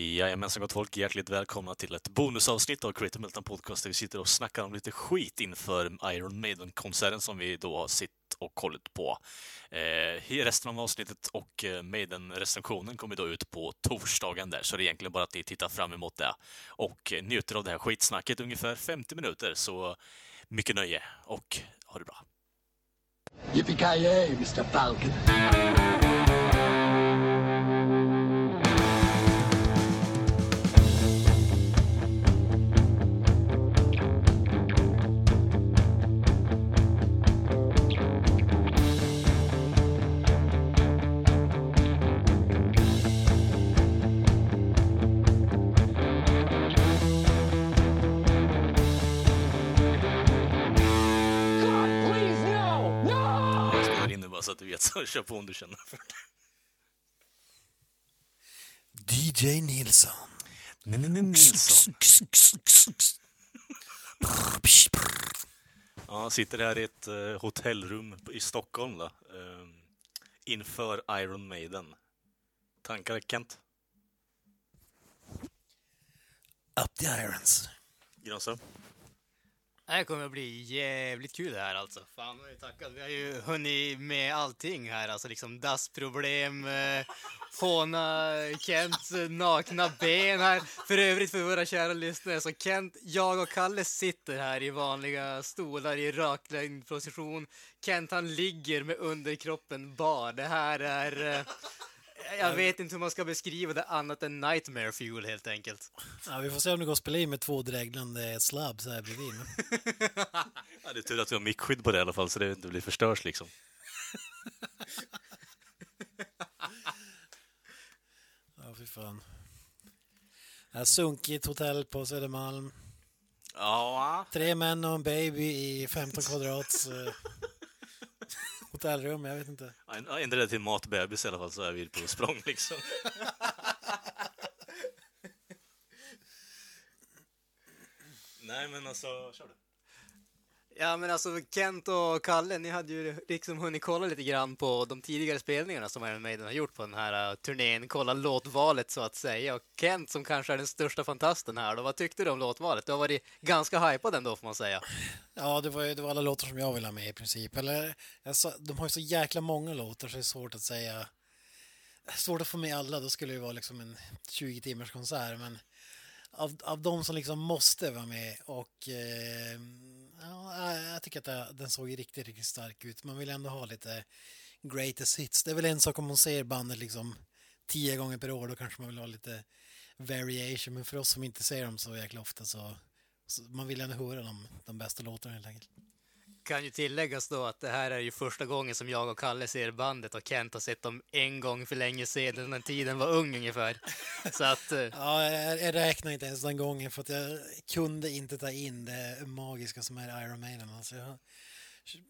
Jajamensan gott folk, hjärtligt välkomna till ett bonusavsnitt av Creative Meltdown Podcast där vi sitter och snackar om lite skit inför Iron Maiden-konserten som vi då har sitt och kollat på. Eh, resten av avsnittet och eh, Maiden-recensionen kommer då ut på torsdagen där, så det är egentligen bara att ni tittar fram emot det och eh, njuter av det här skitsnacket ungefär 50 minuter, så mycket nöje och ha det bra. Yippee ki Mr Falcon! Så kör på om du känner för det. DJ Nilsson. Nilsson. Ja, sitter här i ett uh, hotellrum i Stockholm då, uh, inför Iron Maiden. Tankar, Kent? Up the irons. Granström? Det här kommer att bli jävligt kul det här alltså. Fan vad jag tackad. Vi har ju hunnit med allting här. Alltså liksom dassproblem, eh, håna Kents nakna ben här. För övrigt för våra kära lyssnare så Kent, jag och Kalle sitter här i vanliga stolar i raklängd position. Kent han ligger med underkroppen bar. Det här är... Eh, jag vet inte hur man ska beskriva det annat än nightmare fuel helt enkelt. Ja, vi får se om det går att spela in med två dreglande slabs här bredvid. ja, det är tur att vi har mickskydd på det i alla fall så det inte blir förstörs liksom. ja, fy fan. Här sunkigt hotell på Södermalm. Ja. Tre män och en baby i 15 kvadrats hotellrum, jag vet inte. Ändra det till matbebis i alla fall så är vi på språng liksom. Nej men alltså, kör du. Ja men alltså Kent och Kalle, ni hade ju liksom hunnit kolla lite grann på de tidigare spelningarna som Iron Maiden har gjort på den här äh, turnén, kolla låtvalet så att säga. Och Kent som kanske är den största fantasten här då, vad tyckte du om låtvalet? Du har varit ganska hypad ändå får man säga. Ja, det var, det var alla låtar som jag ville ha med i princip. Eller, alltså, de har ju så jäkla många låtar så det är svårt att säga. Svårt att få med alla, då skulle det vara liksom en 20 timmars konsert, men av, av de som liksom måste vara med och eh, ja, eh, jag tycker att den såg riktigt, riktigt stark ut. Man vill ändå ha lite greatest hits. Det är väl en sak om man ser bandet liksom tio gånger per år, då kanske man vill ha lite variation. Men för oss som inte ser dem så jäkla ofta så, så man vill ändå höra de, de bästa låtarna helt enkelt kan ju tilläggas då att det här är ju första gången som jag och Kalle ser bandet och Kent har sett dem en gång för länge sedan när tiden var ung ungefär. Så att... Eh, ja, jag, räknar inte ens den gången för att jag kunde inte ta in det magiska som är Iron Maiden. Alltså jag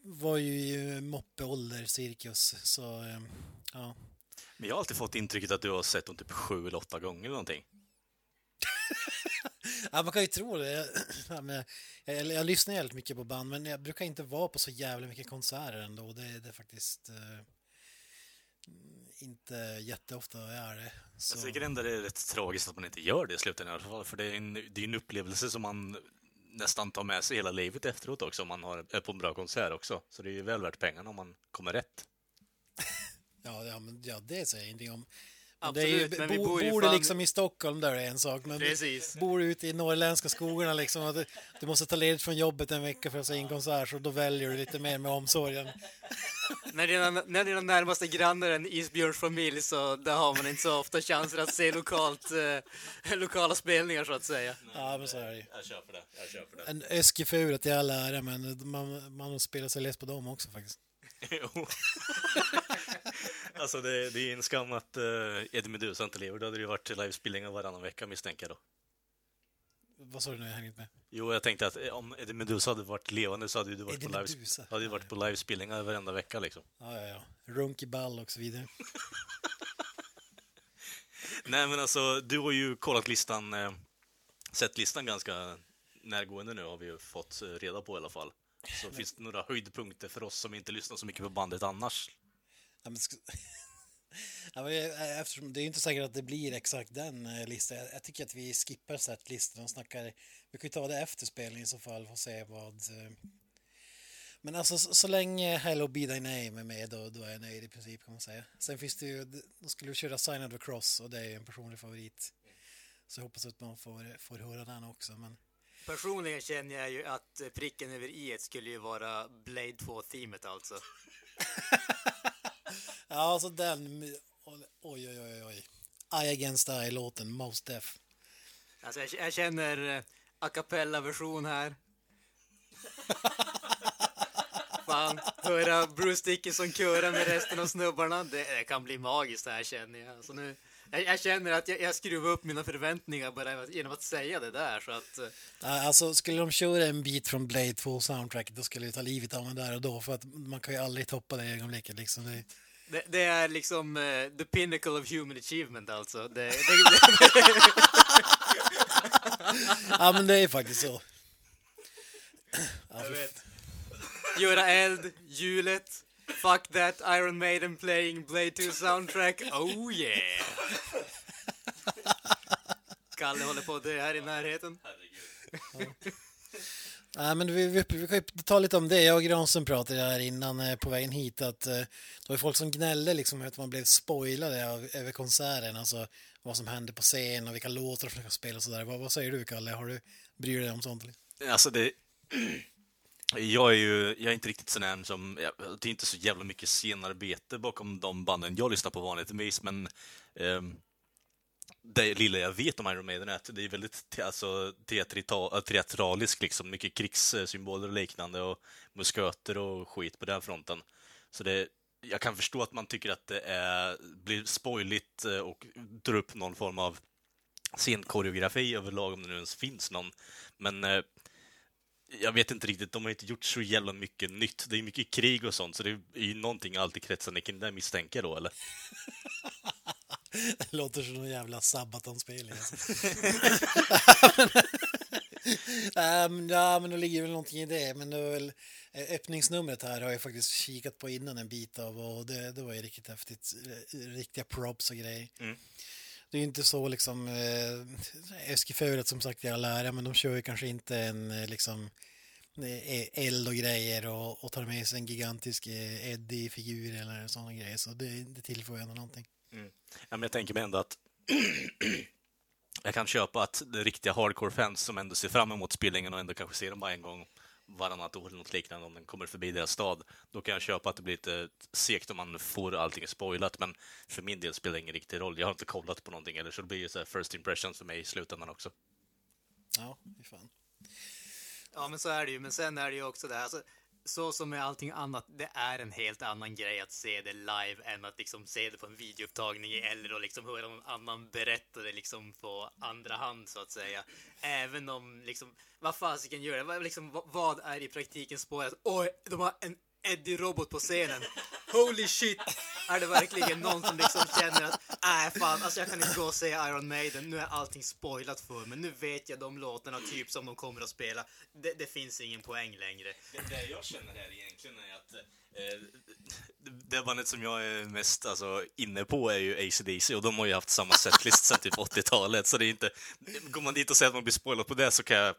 var ju i moppeålder, cirkus, så eh, ja. Men jag har alltid fått intrycket att du har sett dem typ sju eller åtta gånger eller någonting. Ja, man kan ju tro det. Jag, jag, jag, lyssnar helt mycket på band, men jag brukar inte vara på så jävla mycket konserter ändå. Det, det är faktiskt eh, inte jätteofta jag är det. Så. Jag tycker ändå det är rätt tragiskt att man inte gör det i slutändan i alla fall, för det är en, det är en upplevelse som man nästan tar med sig hela livet efteråt också, om man har, är på en bra konsert också. Så det är ju väl värt pengarna om man kommer rätt. ja, ja, men, ja, det säger jag ingenting om. Absolut, det är, men bo, bor, bor du liksom i Stockholm där är en sak, men Precis. bor du ute i norrländska skogarna liksom, du, du måste ta ledigt från jobbet en vecka för att se en konsert, så då väljer du lite mer med omsorgen. när, dina, när dina närmaste grannar är en isbjörnsfamilj så där har man inte så ofta chanser att se lokalt, eh, lokala spelningar så att säga. Ja, men så är det Jag köper det. Jag köper det. En Öskefura till alla ära, men man, man spelar sig less på dem också faktiskt. Jo. alltså det, det, är en skam att uh, Eddie Meduza inte lever. Då hade det ju varit livespelningar varannan vecka misstänker jag då. Vad sa du nu? Jag hängde inte med. Jo, jag tänkte att eh, om Eddie Meduza hade varit levande så hade du varit, på, lives hade varit på livespelningar varenda vecka liksom. Ja, ja, ja. Runky ball och så vidare. Nej, men alltså, du har ju kollat listan, eh, sett listan ganska närgående nu har vi ju fått reda på i alla fall. Så men... finns det några höjdpunkter för oss som inte lyssnar så mycket på bandet annars? Ja, men, Ja, men, eh, eftersom det är inte säkert att det blir exakt den eh, listan. Jag, jag tycker att vi skippar setlistan och snackar. Vi kan ju ta det efter spelningen i så fall och se vad. eh, Men alltså så, så länge Hello Be Thy Name är med då, då är jag nöjd i princip kan man säga. Sen finns det ju, då skulle vi köra Sign of the Cross och det är ju en personlig favorit. Så jag hoppas att man får, får höra den också. Men Personligen känner jag ju att pricken över i skulle ju vara Blade 2-teamet alltså. ja, alltså den. Oj, oj, oj, oj. I Against I-låten, Most Def. Alltså jag, jag känner eh, a cappella-version här. Fan, höra Bruce Dickinson köra med resten av snubbarna, det, det kan bli magiskt det här känner jag. Alltså nu, jag, jag känner att jag, jag skruvar upp mina förväntningar bara genom att säga det där så att... eh, Alltså, skulle de köra en bit från Blade 2 soundtrack då skulle det ta livet av en där och då för att man kan ju aldrig toppa det ögonblicket liksom. Det, Det, det är liksom eh, the pinnacle of human achievement alltså. Det, det, ja men det är faktiskt så. Ja, jag vet. Göra eld, hjulet, fuck that, Iron Maiden playing Blade 2 soundtrack, oh yeah! Kalle håller på att dö här i närheten. Nej, men vi, vi, vi kan ju ta lite om det. Jag och Granström pratade här innan eh, på vägen hit att eh, det var folk som gnällde liksom att man blev spoilade av, över konserten, alltså vad som hände på scen och vilka låtar som ska spela och sådär. Vad, vad säger du Kalle? Har du, bryr du dig om sånt? Alltså det... Jag är ju, jag är inte riktigt sån här som, det är inte så jävla mycket scenarbete bakom de banden jag lyssnar på vanligtvis, men ehm, det lilla jag vet om Iron Maiden är att det är väldigt alltså, teatrita, teatraliskt, liksom, mycket krigssymboler och liknande och musköter och skit på den fronten. Så det, jag kan förstå att man tycker att det är, blir spoiligt eh, och drar upp någon form av scenkoreografi överlag, om det nu ens finns någon. Men eh, jag vet inte riktigt, de har inte gjort så jävla mycket nytt. Det är mycket krig och sånt, så det är ju någonting alltid kretsande kring det, misstänker då, eller? Det låter som en jävla Sabaton-spelning. Alltså. um, ja, men det ligger väl någonting i det. Men det väl, eh, öppningsnumret här har jag faktiskt kikat på innan en bit av och det, det var ju riktigt häftigt. Eh, Riktiga props och grejer. Mm. Det är ju inte så liksom eh, Eskiföret som sagt i all ära, men de kör ju kanske inte en eh, liksom eh, e-, eld och grejer och, och tar med sig en gigantisk eh, Eddie-figur eller sådana grejer. Så det, det tillför ju ändå någonting. Mm. Ja, men jag tänker mig ändå att jag kan köpa att det är riktiga hardcore-fans som ändå ser fram emot spelningen och ändå kanske ser dem bara en gång varannat år eller något liknande om den kommer förbi deras stad. Då kan jag köpa att det blir lite segt om man får allting spoilat, men för min del spelar det ingen riktig roll. Jag har inte kollat på någonting eller så det blir ju så first impressions för mig i slutändan också. Ja, fy fan. Ja, men så är det ju. Men sen är det ju också det här, alltså, så som med allting annat, det är en helt annan grej att se det live än att liksom se det på en videoupptagning eller att liksom höra någon annan berätta det liksom på andra hand så att säga. Även om liksom, vad fasiken gör det? Vad, liksom, vad, vad är i praktiken spåret? Oj, de har en Eddie-robot på scenen. Holy shit! Är det verkligen någon som liksom känner att nej fan, alltså jag kan inte gå och se Iron Maiden, nu är allting spoilat för mig, nu vet jag de låtarna typ som de kommer att spela. Det, det finns ingen poäng längre. Det, det jag känner här egentligen är att eh, det bandet som jag är mest alltså, inne på är ju AC/DC och de har ju haft samma setlist sedan typ 80-talet, så det är inte... Går man dit och säger att man blir spoilad på det så kan jag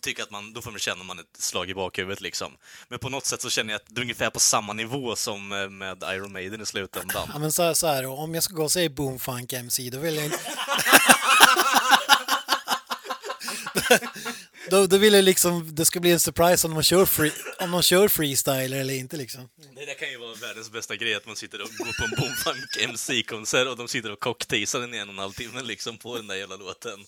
tycka att man, då får man känna man ett slag i bakhuvudet liksom. Men på något sätt så känner jag att det är ungefär på samma nivå som eh, med Iron Maiden i slutändan. Ja, men så, här- så här, om jag ska gå och se Boomfunk MC, då vill jag inte... då, då vill jag liksom, det ska bli en surprise om de kör, free, om de kör freestyle eller inte liksom. Det där kan ju vara världens bästa grej, att man sitter och går på en Boomfunk MC-konsert och de sitter och cockteasar den i en och en halv timme liksom på den där jävla låten.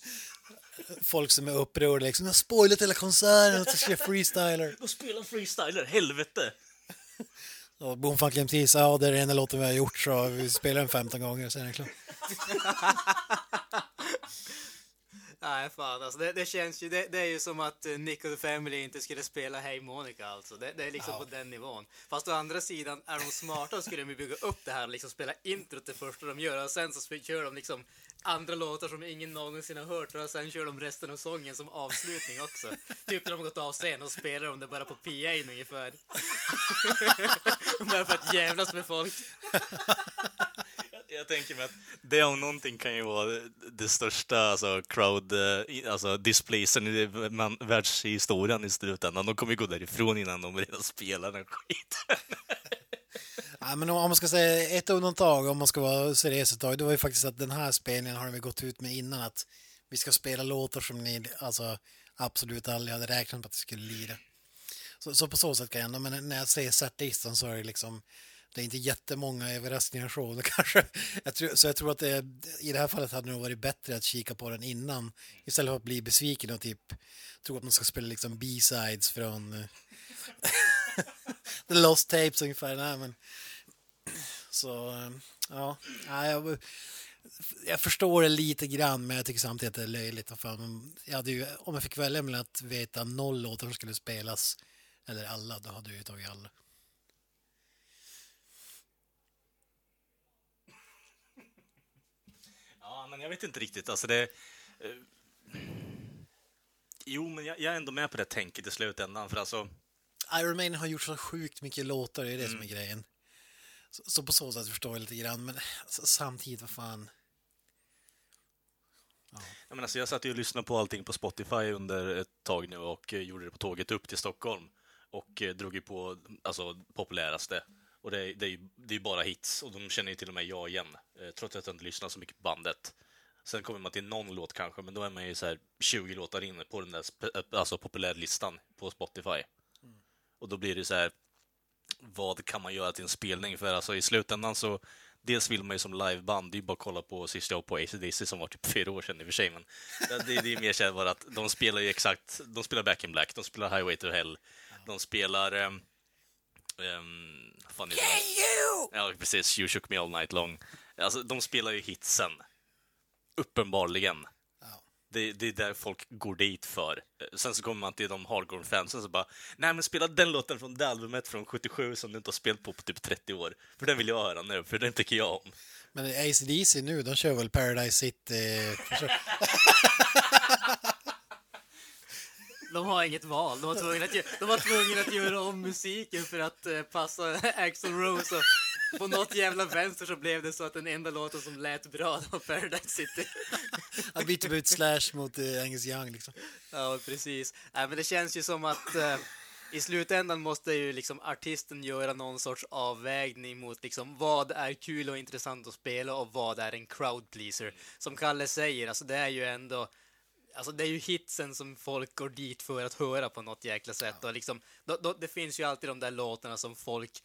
Folk som är upprörda liksom, jag har spoilat hela konserten, att jag ska freestyler. Och spela freestyler, helvete! Och Boomfunk MC sa, ja det är den enda låten vi har gjort så vi spelar den 15 gånger sen är det klart. Nej fan alltså, det, det känns ju, det, det är ju som att eh, Nick och the Family inte skulle spela Hey Monica alltså. Det, det är liksom Ja. på den nivån. Fast å andra sidan, är de smarta skulle de ju bygga upp det här och liksom spela introt det första de gör och sen så kör de liksom andra låtar som ingen någonsin har hört och sen kör de resten av sången som avslutning också. typ när de har gått av scen och spelar de det bara på PA ungefär. bara för att jävlas med folk. Jag tänker mig att det om någonting kan ju vara det största alltså, crowd eh, alltså, displacen i man- världshistorien i slutändan. De kommer ju gå därifrån innan de redan spelar den skiten. Ja, men om man ska säga ett undantag, om man ska vara seriös ett tag, det var ju faktiskt att den här spelningen har de gått ut med innan att vi ska spela låtar som ni alltså, absolut aldrig hade räknat med att det skulle lira. Så, så på så sätt kan jag ändå, men när jag säger setlistan så är det liksom det är inte jättemånga överraskningar så, det kanske, jag tror, så jag tror att det, i det här fallet hade det nog varit bättre att kika på den innan istället för att bli besviken och typ tro att man ska spela liksom B-sides från eh, The Lost Tapes ungefär. Nej, men, så eh, ja, jag, jag förstår det lite grann men jag tycker samtidigt att det är löjligt. Fan, jag hade ju, om jag fick välja mellan att veta noll låtar som skulle spelas eller alla, då hade jag ju tagit alla. Men jag vet inte riktigt. Alltså det... eh, Jo, men jag, jag är ändå med på det tänket i slutändan, för alltså... Iron Maiden har gjort så sjukt mycket låtar, det är det som är Mm. grejen. Så, så på så sätt förstår jag lite grann, men alltså, samtidigt, vad fan. Jag, menar, så jag satt ju och lyssnade på allting på Spotify under ett tag nu och eh, gjorde det på tåget upp till Stockholm. Och eh, drog ju på alltså, populäraste. Och det, är- det är ju det är bara hits, och de känner ju till och med jag igen. Eh, trots att jag inte lyssnar så mycket på bandet. Sen kommer man till någon låt kanske, men då är man ju så här 20 låtar inne på den där eh, alltså populärlistan på Spotify. Och då blir det så här, vad kan man göra till en spelning? För alltså i slutändan så, dels vill man ju som liveband, det är ju bara att kolla på sist jag på AC/DC som var typ fyra år sedan i och för sig, men det, det är mer så här bara att de spelar ju exakt, de spelar Back in Black, de spelar Highway to Hell, de spelar um, um, fan heter den? Ja, precis, You shook me all night long. Alltså, de spelar ju hitsen. Uppenbarligen. Ja. Det, det är där folk går dit för. Eh, Sen så kommer man till de hardcore-fansen så bara Nej men spela den låten från det albumet från 77 som du inte har spelat på på typ 30 år. För den vill jag höra nu, för den tycker jag om. Men AC/DC nu, de kör väl Paradise City? De har inget val. De var tvungna att, de var tvungna att göra om musiken för att eh, passa Axl Rose. Och på något jävla vänster så blev det så att den enda låten som lät bra var Paradise City. Att byta ut Slash mot eh, Angus Young liksom. Ja, precis. Nej, men det känns ju som att eh, i slutändan måste ju liksom artisten göra någon sorts avvägning mot liksom vad är kul och intressant att spela och vad är en crowd pleaser. Som Kalle säger, alltså det är ju ändå Alltså det är ju hitsen som folk går dit för att höra på något jäkla sätt. Och liksom, då, då, det finns ju alltid de där låtarna som folk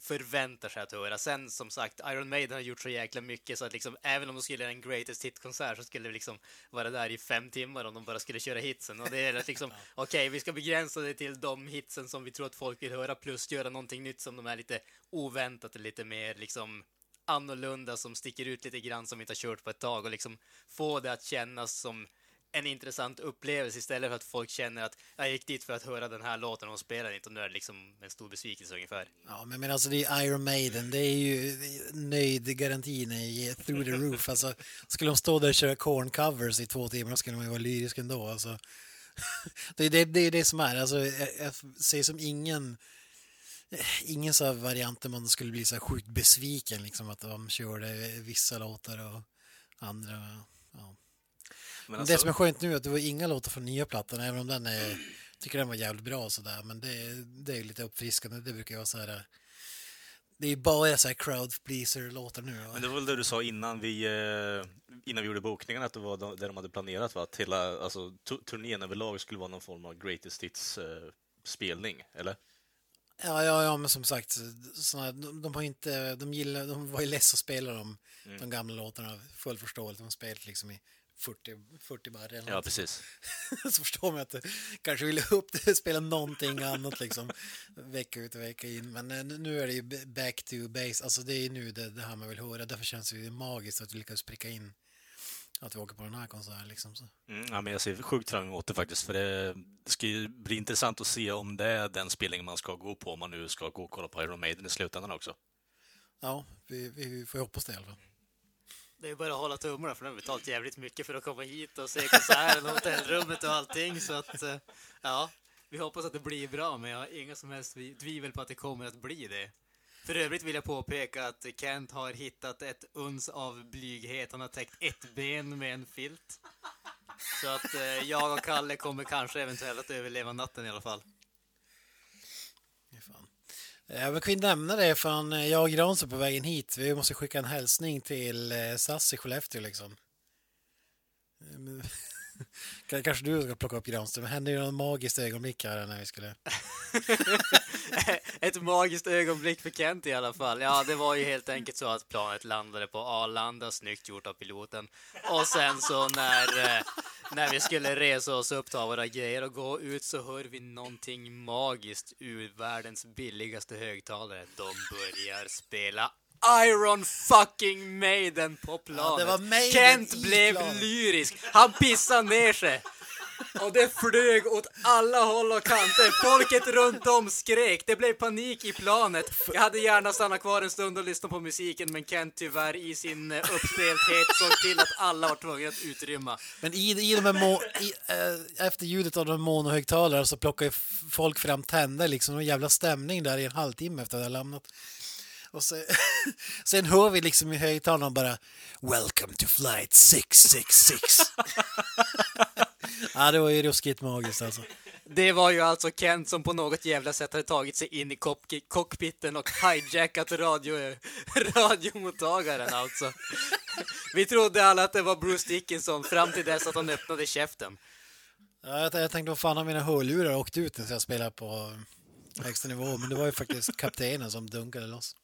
förväntar sig att höra. Sen som sagt, Iron Maiden har gjort så jäkla mycket så att liksom, även om de skulle göra en greatest hit-konsert så skulle det liksom vara där i fem timmar om de bara skulle köra hitsen. Och det är att liksom, okej, vi ska begränsa det till de hitsen som vi tror att folk vill höra plus göra någonting nytt som de är lite oväntat och lite mer liksom annorlunda som sticker ut lite grann som vi inte har kört på ett tag och liksom få det att kännas som en intressant upplevelse istället för att folk känner att jag gick dit för att höra den här låten och de spelar inte och nu är det liksom en stor besvikelse ungefär. Ja, men, men alltså det är Iron Maiden, det är ju nöjdgarantin är through the roof. Alltså, skulle de stå där och köra corn covers i två timmar skulle man ju vara lyrisk ändå. Alltså. Det är det, det, är det som är, alltså, jag, jag ser som ingen ingen så variant där man skulle bli så här sjukt besviken liksom att de körde vissa låtar och andra. Ja. Men Det alltså, som är skönt nu är att det var inga låtar från nya plattan, även om den är, tycker den var jävligt bra och sådär, men det, det är lite uppfriskande. Det brukar så här, det är bara så här crowd pleaser-låtar nu. va? men det var väl det du sa innan vi, eh, innan vi gjorde bokningen, att det var de- det de hade planerat, va? Att hela alltså, tu- turnén överlag skulle vara någon form av greatest hits-spelning, eller? Ja, ja, ja, men som sagt, såna, de, de har inte, de gillar, de var ju less att spela de, Mm. de gamla låtarna, full förståeligt. De har spelat liksom i 40, 40 barr eller Ja, precis. så förstår man att det kanske vill upp det, spela någonting annat liksom vecka ut och vecka in. Men eh, nu är det ju back to base, alltså det är nu det, det här man vill höra. Därför känns det ju magiskt att vi lyckas pricka in att vi åker på den här konserten liksom. Så. Mm, ja, men jag ser sjukt fram emot det faktiskt, för det ska ju bli intressant att se om det är den spelningen man ska gå på, om man nu ska gå och kolla på Iron Maiden i slutändan också. Ja, vi, vi, får hoppas det i alla fall. Det är bara att hålla tummarna för de har betalt jävligt mycket för att komma hit och se konserten och hotellrummet och allting så att eh, ja, vi hoppas att det blir bra men jag har inga som helst tvivel på att det kommer att bli det. För övrigt vill jag påpeka att Kent har hittat ett uns av blyghet. Han har täckt ett ben med en filt. Så att eh, jag och Kalle kommer kanske eventuellt att överleva natten i alla fall. Fan. Jag vill kunna nämna det från eh, jag och Granström på vägen hit. Vi måste skicka en hälsning till eh, SAS i Skellefteå liksom. Mm. Kanske du ska plocka upp Granström. Det hände ju något magiskt ögonblick här när vi skulle... Ett magiskt ögonblick för Kent i alla fall. Ja, det var ju helt enkelt så att planet landade på Arlanda, snyggt gjort av piloten. Och sen så när, eh, när vi skulle resa oss upp, ta våra grejer och gå ut så hör vi någonting magiskt ur världens billigaste högtalare. De börjar spela Iron fucking Maiden på planet. det var Maiden Kent blev planet. lyrisk. Han pissade ner sig. Och det flög åt alla håll och kanter. Folket runt om skrek. Det blev panik i planet. Jag hade gärna stannat kvar en stund och lyssnat på musiken, men Kent tyvärr i sin eh, uppspelthet såg till att alla var tvungna att utrymma. Men i, i de här må, i, eh, efter ljudet av de monohögtalare så f- folk fram tänder liksom. En jävla stämning där i en halvtimme efter att jag lämnat. Och så, sen hör vi liksom i högtalarna bara Welcome to flight 666. ja, det var ju ruskigt magiskt alltså. Det var ju alltså Kent som på något jävla sätt hade tagit sig in i cock- cockpiten och hijackat radio, radiomottagaren alltså. Vi trodde alla att det var Bruce Dickinson fram till dess att han öppnade käften. Ja, jag, jag tänkte vad fan har mina hörlurar åkt ut när jag spelar på högsta nivå. Men det var ju faktiskt kaptenen som dunkade loss.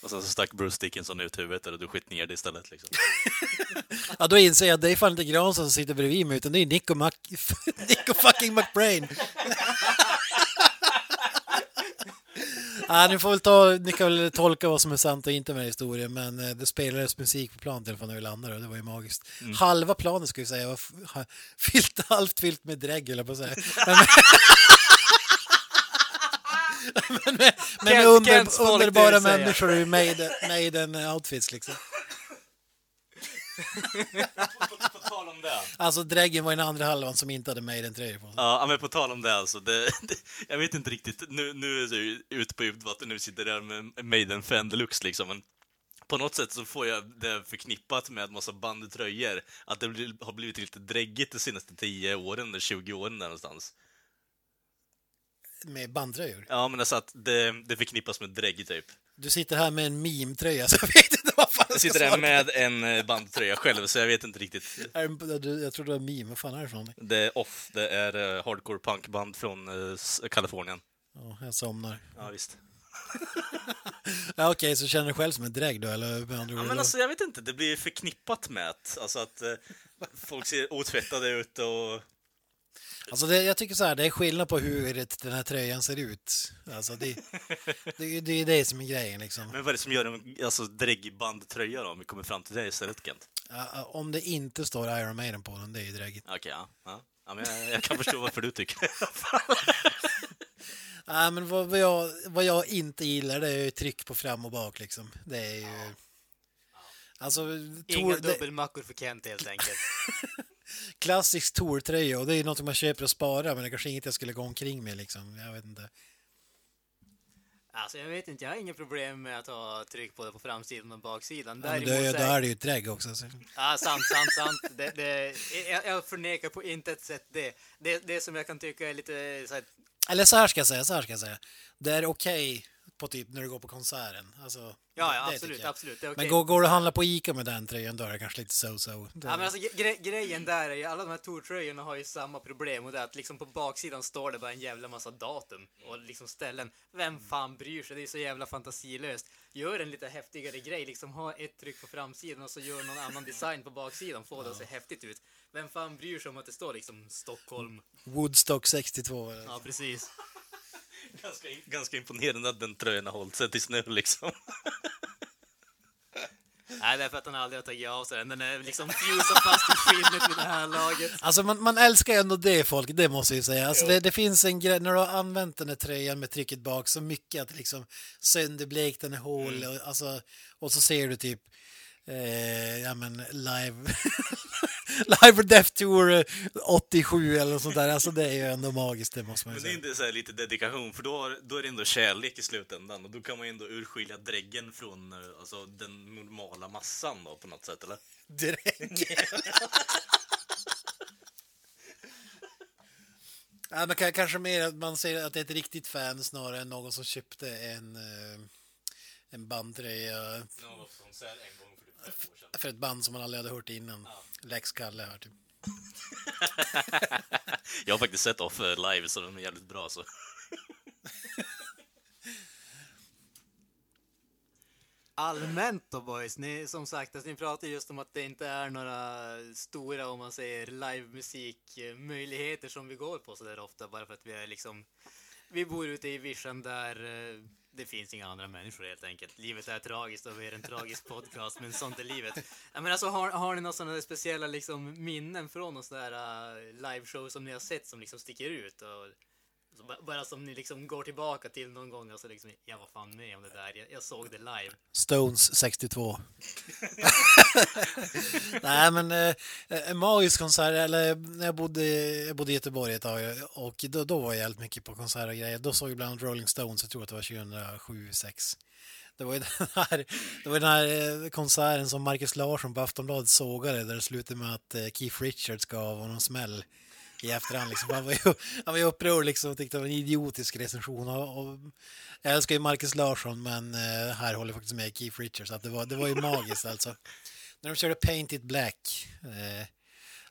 Och sen så stack Bruce Dickinson ut huvudet och du skit ner det istället. Liksom. Ja, då inser jag att det är fan inte Granström som sitter bredvid mig utan det är Nico, Mac... Nico fucking McBrain. Ja, ni får väl ta, ni kan väl tolka vad som är sant och inte med historien, men eh, det spelades musik på planet i alla fall när vi landade och det var ju magiskt. Halva planet skulle jag säga var fyllt, halvt fyllt med drägg, eller på att säga. Men, men med Kent- under, Kents underbara människor i Maiden, Maiden outfits liksom. på tal om det. Alltså dräggen var den andra halvan som inte hade Maiden-tröjor på sig. Ja, men på tal om det alltså. Det, det, jag vet inte riktigt. Nu, nu är jag ute på djupt vatten. Nu sitter där med Maiden-fan deluxe liksom. Men på något sätt så får jag det förknippat med massa bandytröjor. Att det har blivit lite dräggigt de senaste 10 åren, eller 20 åren där någonstans. Med bandtröjor. Ja, men alltså att det, det förknippas med drägg typ. Du sitter här med en meme-tröja så jag vet inte vad fan Jag sitter där med en eh, bandtröja själv, så jag vet inte riktigt. Jag tror det var meme, vad fan är det för någonting? Det är Off, det är eh, hardcore punkband från eh, Kalifornien. Ja, jag somnar. Ja, visst. Ja, Okej, så känner du själv som en drägg då, eller med andra Ja, men alltså, jag vet inte, det blir förknippat med att, alltså att folk ser otvättade ut och... Alltså det, jag tycker så här, det är skillnad på hur det, den här tröjan ser ut. Alltså det, det, det är det som är grejen liksom. Men vad är det som gör en alltså, dräggig bandtröja då, om vi kommer fram till det istället, Kent? Ja, Om det inte står Iron Maiden på den, det är ju dräggigt. Okej, ja. ja. ja men jag, jag kan förstå varför du tycker Nej, men vad, vad, jag, vad jag inte gillar det är ju tryck på fram och bak liksom. Det är ju... Alltså, Inga det, dubbelmackor för Kent helt enkelt. klassisk Tor-tröja och det är något man köper och sparar men det är kanske inget jag skulle gå omkring med liksom. Jag vet inte. Alltså jag vet inte, jag har inget problem med att ha tryck på det på framsidan och baksidan. Ja, men Däremot det, så då är- är det ju ett drägg också. Så. Ja, sant, sant, sant. Det, det, jag, jag förnekar på intet sätt det. det. Det som jag kan tycka är lite så här, Eller så här ska jag säga, så här ska jag säga. Det är okej på typ när du går på konserten. Alltså, Ja, ja absolut, absolut. Är Men går, går du och handlar på Ica med den tröjan då är det kanske lite so-so. Det- Ja, men alltså, gre grejen där är ju, alla de här Tor-tröjorna har ju samma problem och det är att liksom på baksidan står det bara en jävla massa datum och liksom ställen. Vem fan bryr sig? Det är så jävla fantasilöst. Gör en lite häftigare grej, liksom ha ett tryck på framsidan och så gör någon annan design på baksidan, få det att se häftigt ut. Vem fan bryr sig om att det står liksom Stockholm? Woodstock 62. eller- Ja, precis. Ganska, ganska imponerande att den tröjan har hållit sig tills nu liksom. Nej, det är för att han aldrig har tagit av sig den. Den är liksom fusad fast i skinnet vid det här laget. Alltså man, man älskar ju ändå det folk, det måste jag ju säga. Alltså det, det finns en grej, när du har använt den här tröjan med trycket bak så mycket att liksom sönderblekt den är hål och, alltså, och så ser du typ eh, ja men live Live or Death Tour eh, 87 eller något sånt där. Alltså det är ju ändå magiskt, det måste man ju Men det är säga. inte så här lite dedikation, för då, har- då är det ändå kärlek i slutändan och då kan man ju ändå urskilja dräggen från eh, alltså, den normala massan då på något sätt, eller? Drägg. ja, men ka- kanske mer att man säger att det är ett riktigt fan snarare än någon som köpte en, eh, en bandtröja Ja, en gång för ett band som man aldrig hade hört innan. Lex Kalle här typ. Jag har faktiskt sett Off eh, live, så de är jävligt bra. Så. Allmänt då boys, ni, som sagt, alltså, ni pratar just om att det inte är några stora, om man säger, livemusikmöjligheter som vi går på så där ofta, bara för att vi är liksom, vi bor ute i vischan där eh, det finns inga andra människor helt enkelt. Livet är tragiskt och vi är en tragisk podcast, men sånt är livet. Ja, men alltså, har, har ni några sådana speciella liksom, minnen från sån där uh, liveshow som ni har sett som liksom sticker ut? Och, så ba- bara som ni liksom går tillbaka till någon gång och så liksom, jag var fan med om det där, jag, jag såg det live. Stones 62. Nej, men eh, en magisk konsert, eller när jag bodde, jag bodde i Göteborg ett tag och då, då var jag jävligt mycket på konserter och grejer. Då såg jag bland Rolling Stones, jag tror att det var 2007 2006 Det var ju den här, det var den här eh, konserten som Marcus Larsson på Aftonbladet sågade där det slutade med att eh, Keith Richards gav honom smäll i efterhand. Liksom. Han var ju, han var ju upprörd liksom, och tyckte det var en idiotisk recension. Och, och, jag älskar ju Marcus Larsson men eh, här håller jag faktiskt med Keith Richards. Att det, var, det var ju magiskt alltså. När de körde Paint It Black. Eh,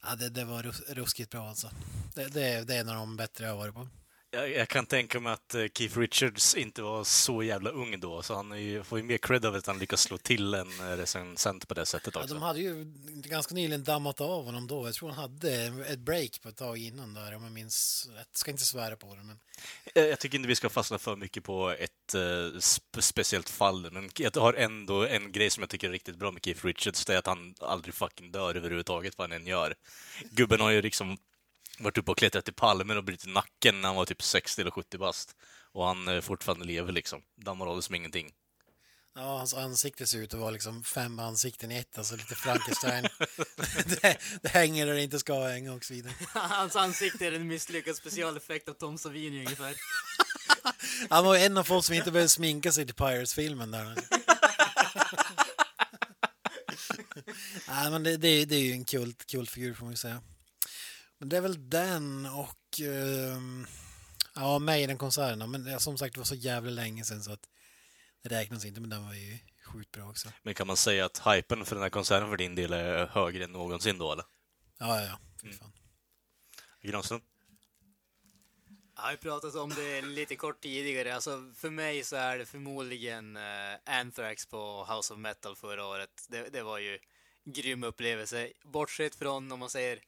ja, det, det var rus- ruskigt bra alltså. Det, det, det är en av de bättre jag har varit på. Jag, jag kan tänka mig att eh, Keith Richards inte var så jävla ung då, så han ju, får ju mer cred av att han lyckas slå till en eh, recensent på det sättet Ja, också. de hade ju ganska nyligen dammat av honom då. Jag tror han hade ett break på ett tag innan där om jag minns rätt. Ska inte svära på det men. Eh, Jag tycker inte vi ska fastna för mycket på ett spe- speciellt fall, men jag har ändå en grej som jag tycker är riktigt bra med Keith Richards, det är att han aldrig fucking dör överhuvudtaget vad han än gör. Gubben har ju liksom varit uppe och klättrat i palmer och brutit nacken när han var typ 60 eller 70 bast. Och han eh, fortfarande lever liksom. Dammar av det som ingenting. Ja, hans ansikte ser ut att vara liksom fem ansikten i ett, alltså lite Frankenstein. det, det hänger där det inte ska hänga och så vidare. Hans ansikte är en misslyckad specialeffekt av Tom Savini ungefär. Han var en av folk som inte behövde sminka sig till Pirates-filmen där. Nej, men det, det, det är ju en kult, kultfigur får man ju säga. Men det är väl den och ehm, ja, Maiden-konserterna. Men det, som sagt, det var så jävla länge sedan så att det räknas inte, men den var ju sjukt bra också. Men kan man säga att hypen för den här konserten för din del är högre än någonsin då, eller? Ja, ja, ja. Fy fan. Granström? Jag har pratat om det lite kort tidigare. Alltså, för mig så är det förmodligen uh, Anthrax på House of Metal förra året. Det, det var ju grym upplevelse. Bortsett från, om man säger,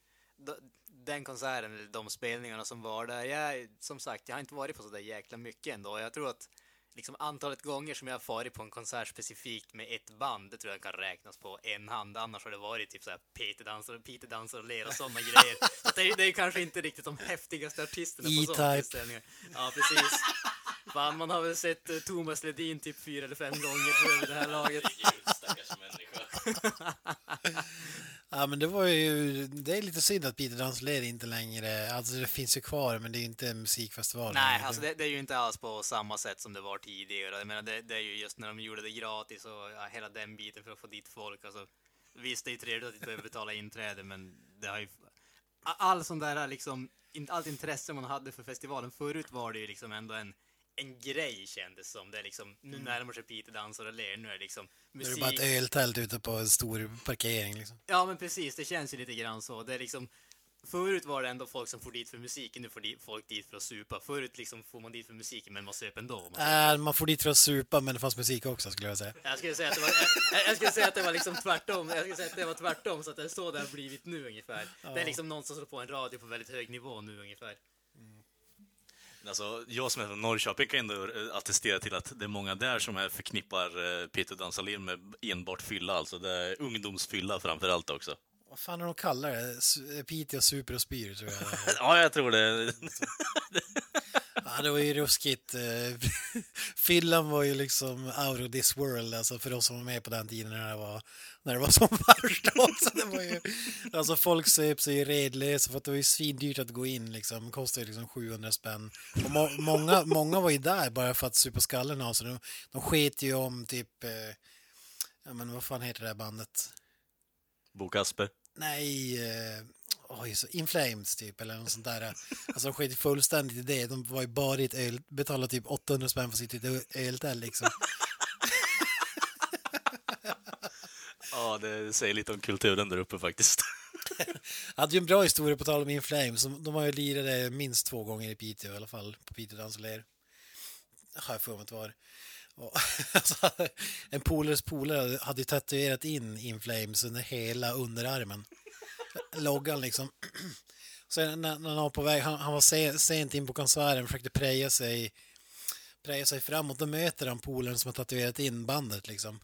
den konserten, eller de spelningarna som var där. Jag, som sagt, jag har inte varit på så där jäkla mycket ändå. Jag tror att liksom antalet gånger som jag har varit på en konsert specifikt med ett band, det tror jag kan räknas på en hand. Annars har det varit typ såhär Peter dansar, Peter dansar och ler och sådana grejer. Så det, är, det är kanske inte riktigt de häftigaste artisterna på sådana E-Type. tillställningar. Ja, precis. Fan, man har väl sett eh, Thomas Ledin typ fyra eller fem gånger tror jag vid det här laget. Stackars människa. Ja, men det var ju... Det är lite synd att Peter Dansler inte längre... Alltså det finns ju kvar, men det är ju inte musikfestival. Nej, alltså det, det är ju inte alls på samma sätt som det var tidigare. Jag menar, det, det är ju just när de gjorde det gratis och ja, hela den biten för att få dit folk. Alltså, visst, det är ju trevligt att inte behöva betala inträde, men det har ju... All sån där liksom, allt intresse man hade för festivalen. Förut var det ju liksom ändå en, en grej kändes som. Det är liksom, nu närmar sig Peter dansar och ler, nu är det liksom Det är musik. bara ett öltält ute på en stor parkering. Liksom. Ja, men precis. Det känns ju lite grann så. Det är liksom... Förut var det ändå folk som får dit för musiken, nu får folk dit för att supa. Förut liksom får man dit för musiken, men man söp ändå. Man. Äh, man får dit för att supa, men det fanns musik också skulle jag säga. Jag skulle säga att det var, jag, jag skulle säga att det var liksom tvärtom. Jag skulle säga att det var tvärtom, så att det är så det har blivit nu ungefär. Det är liksom någon som slår på en radio på väldigt hög nivå nu ungefär. Alltså, jag som är från Norrköping kan ändå eh, attestera till att det är många där som är förknippar eh, Peter Dansalin med enbart fylla, alltså det är ungdomsfylla framför allt också. Vad fan är de kallar det? Su- Piteå super och spyr tror jag. Ja, jag tror det. Ja, det var ju ruskigt. eh, Fyllan var ju liksom out of this world, alltså för oss som var med på den tiden när det var, när det var som värst. också. Det var ju, alltså folk söp sig redlösa för att det var ju svindyrt att gå in liksom. Det kostade liksom 700 spänn. Och må, många, många var ju där bara för att supa skallen av sig. De, de sket ju om typ, eh, ja men vad fan heter det där bandet? Bo Kasper. Nej, eh, oj, så In Flames typ eller något sånt där. Alltså de sket fullständigt i det. De var ju bara i ett öl, betalade typ 800 spänn för ett öltält liksom. Ja, det säger lite om kulturen där uppe faktiskt. Jag hade ju en bra historia på tal om In Flames. De, har ju lirat minst två gånger i Piteå i alla fall, på Piteå Dansoler. Har jag för mig att det var. Och, alltså, en polares polare hade ju tatuerat in In Flames under hela underarmen. Loggan liksom. Sen när, när han var på väg, han, han var sent in på konserten, försökte preja sig, preja sig framåt. Då möter han polaren som har tatuerat in bandet liksom.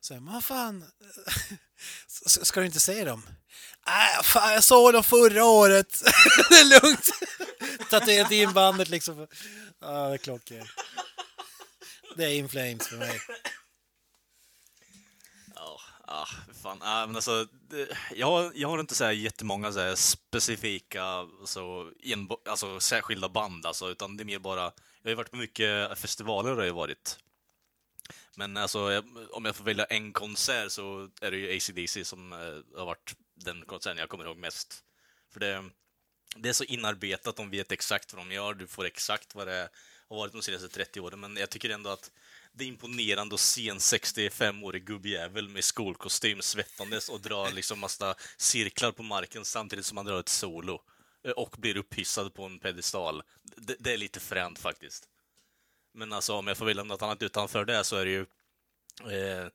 Så jag, vad fan, ska du inte se dem? Nej, fan, jag såg dem förra året. det är lugnt. Tatuerat in bandet liksom. Ja, det är klockrent. Det är In Flames för mig. Ja, ah, fan. Ah, men alltså, det, jag, har, jag har inte så här jättemånga så här specifika, alltså, alltså särskilda band, alltså, utan det är mer bara, jag har ju varit på mycket festivaler har jag varit. Men alltså, om jag får välja en konsert så är det ju ACDC som eh, har varit den konserten jag kommer ihåg mest. För det, det är så inarbetat, de vet exakt vad de gör, du får exakt vad det har varit de senaste 30 åren, men jag tycker ändå att det är imponerande att se en 65-årig gubbjävel med skolkostym svettandes och dra liksom massa cirklar på marken samtidigt som han drar ett solo och blir upphissad på en pedestal. Det, det är lite fränt faktiskt. Men alltså om jag får välja något annat utanför det så är det ju eh,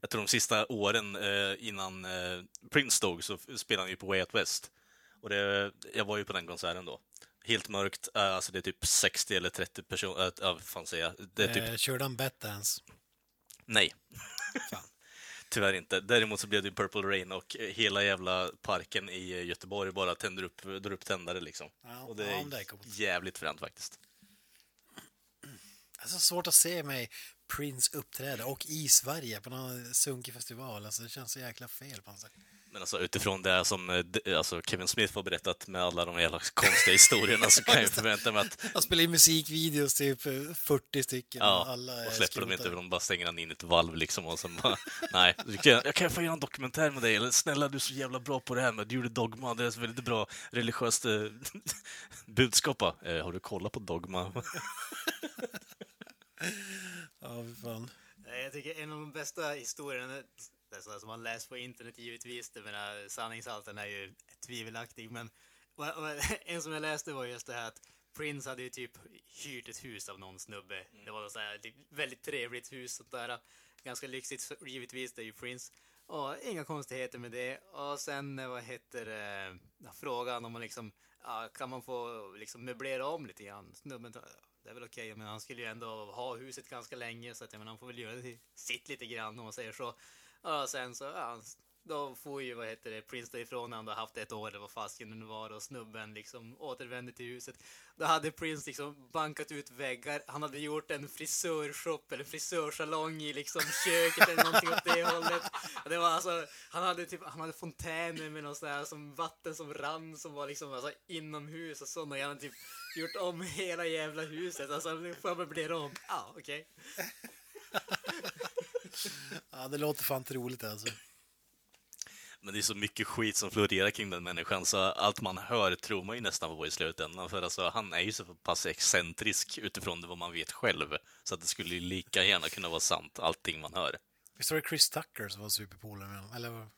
jag tror de sista åren eh, innan eh, Prince dog så spelade han ju på Way Out West. Och det, jag var ju på den konserten då. Helt mörkt, eh, alltså det är typ 60 eller 30 personer, äh, vad fan säger jag? Det är typ Eh, körde han Batdance? Nej. Fan. Tyvärr inte. Däremot så blev det Purple Rain och eh, hela jävla parken i eh, Göteborg bara tänder upp, drar upp tändare liksom. Ja, och det ja, är men det är jävligt fränt faktiskt. Det är så svårt att se mig Prince uppträda och i Sverige på någon sunkig festival. Alltså, det känns så jäkla fel på något sätt. Men alltså utifrån det som eh, alltså, Kevin Smith har berättat med alla de jävla konstiga historierna så kan jag förvänta mig att Han spelar in musikvideos, typ eh, 40 stycken. och ja, alla är och släpper de inte, de bara stänger han in i ett valv liksom och sen bara nej, jag kan få göra en dokumentär med dig, eller snälla du är så jävla bra på det här med du gjorde Dogma, det är ett väldigt bra religiöst eh, budskap. Eh, har du kollat på Dogma? Ja, fan. Nej, Jag tycker en av de bästa historierna, det är sådär som man läst på internet givetvis, det menar sanningshalten är ju tvivelaktig, men och- och en som jag läste var just det här att Prince hade ju typ hyrt ett hus av någon snubbe. Det var så här, typ väldigt trevligt hus sånt där. Ganska lyxigt givetvis, det är ju Prince. Och inga konstigheter med det. Och sen, eh, vad heter det, ja, frågan om man liksom, ja, kan man få liksom möblera om lite grann? Snubben, det är väl okej, men han skulle ju ändå ha huset ganska länge så att jag menar, han får väl göra det sitt lite grann om man säger så. Och sen så, ja, då får ju, vad heter det, Prince ifrån när han då haft ett år eller vad fasken det nu var och snubben liksom återvände till huset. Då hade Prince liksom bankat ut väggar, han hade gjort en frisörshop eller frisörsalong i liksom köket eller någonting åt det hållet. Det var alltså, han hade typ, han hade fontäner med någon sån här som vatten som rann som var liksom alltså inomhus och sånt och han hade typ gjort om hela jävla huset. Alltså, nu får jag möblera om. Ja, okej. Ja, det låter fan troligt alltså. Men det är så mycket skit som florerar kring den människan så allt man hör tror man ju nästan på i slutändan. För alltså, han är ju så pass excentrisk utifrån det vad man vet själv. Så att det skulle ju lika gärna kunna vara sant, allting man hör. Visst var det Chris Tucker som var superpolare med honom? Eller vad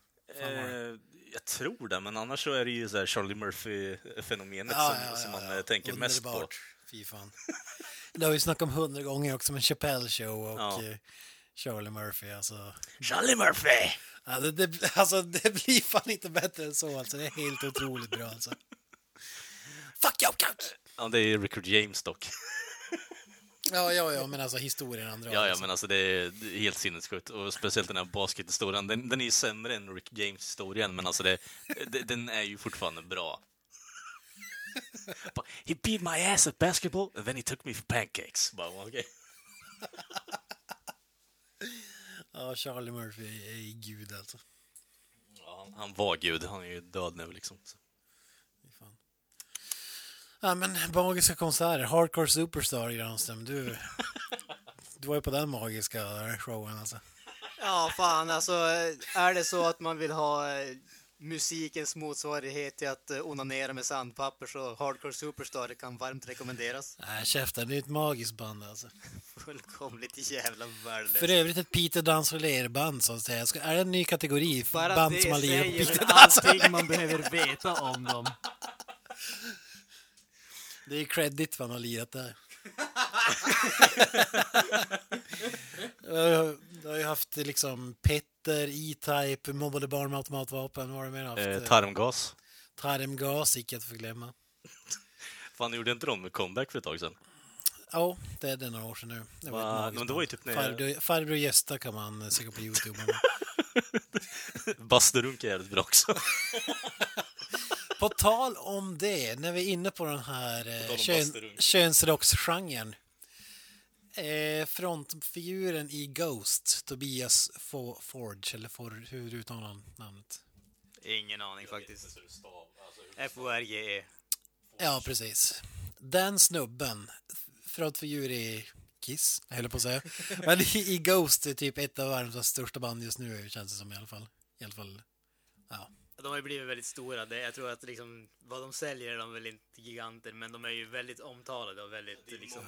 fan var det? Eh, jag tror det, men annars så är det ju så här Charlie Murphy-fenomenet Ja, som, ja, som ja, man ja. eh, tänker mest på. Fy fan. Det har vi snackat om hundra gånger också med Chappelle Show och Ja. eh, Charlie Murphy. Alltså, Charlie Murphy! ja, det, det, alltså, det blir fan inte bättre än så. Alltså, det är helt otroligt bra. Alltså. Fuck you, cunt! Ja, det är Rickard James dock. Ja, ja, ja, men alltså historien han drar. Ja, ja, liksom. men alltså det är, helt sinnessjukt. Och speciellt den här baskethistorien. Den, den är ju sämre än Rick James-historien, men alltså det, den är ju fortfarande bra. Bara, He beat my ass at basketball and then he took me for pancakes. Bara, okej. Ja, Charlie Murphy är, är gud alltså. Ja, han, han var gud, han är ju död nu liksom. Så. Fan. Ja, men magiska konserter. Hardcore Superstar, Granström. Du, du var ju på den magiska showen alltså. Ja, fan alltså. Är det så att man vill ha eh, musikens motsvarighet till att eh, onanera med sandpapper så Hardcore Superstar kan varmt rekommenderas. Nej, käften. Det är ett magiskt band alltså. Fullkomligt jävla värdelöst. För övrigt ett Peter Dansoler-band så att säga. Ska, är det en ny kategori? Bara band som har lirat Peter Dansoler. Allting man behöver veta om dem. Det är credit han har lirat där. Du har ju haft liksom Petter, E-Type, mobbade barn med automatvapen. Vad har du mer haft? Eh, tarmgas. Tarmgas, icke att förglömma. Fan, gjorde inte de comeback för ett tag sedan? Ja, det är det några år sedan nu. Det var Va? Men det var ju typ när- Farbror, farbror Gösta kan man söka på Youtube. Basturunk är jävligt bra också. på tal om det, när vi är inne på den här eh, kön, könsrocksgenren. Eh, frontfiguren i Ghost, Tobias Fo- Forge, eller For, hur uttalar han namnet? Ingen aning faktiskt. F-O-R-G-E. Ja, precis. Den snubben, frontfigur i Kiss, jag höll på att säga. Men i, i Ghost är typ ett av världens största band just nu, känns det som i alla fall. I alla fall, ja. De har ju blivit väldigt stora. Det, jag tror att liksom, vad de säljer är de väl inte giganter, men de är ju väldigt omtalade och väldigt liksom...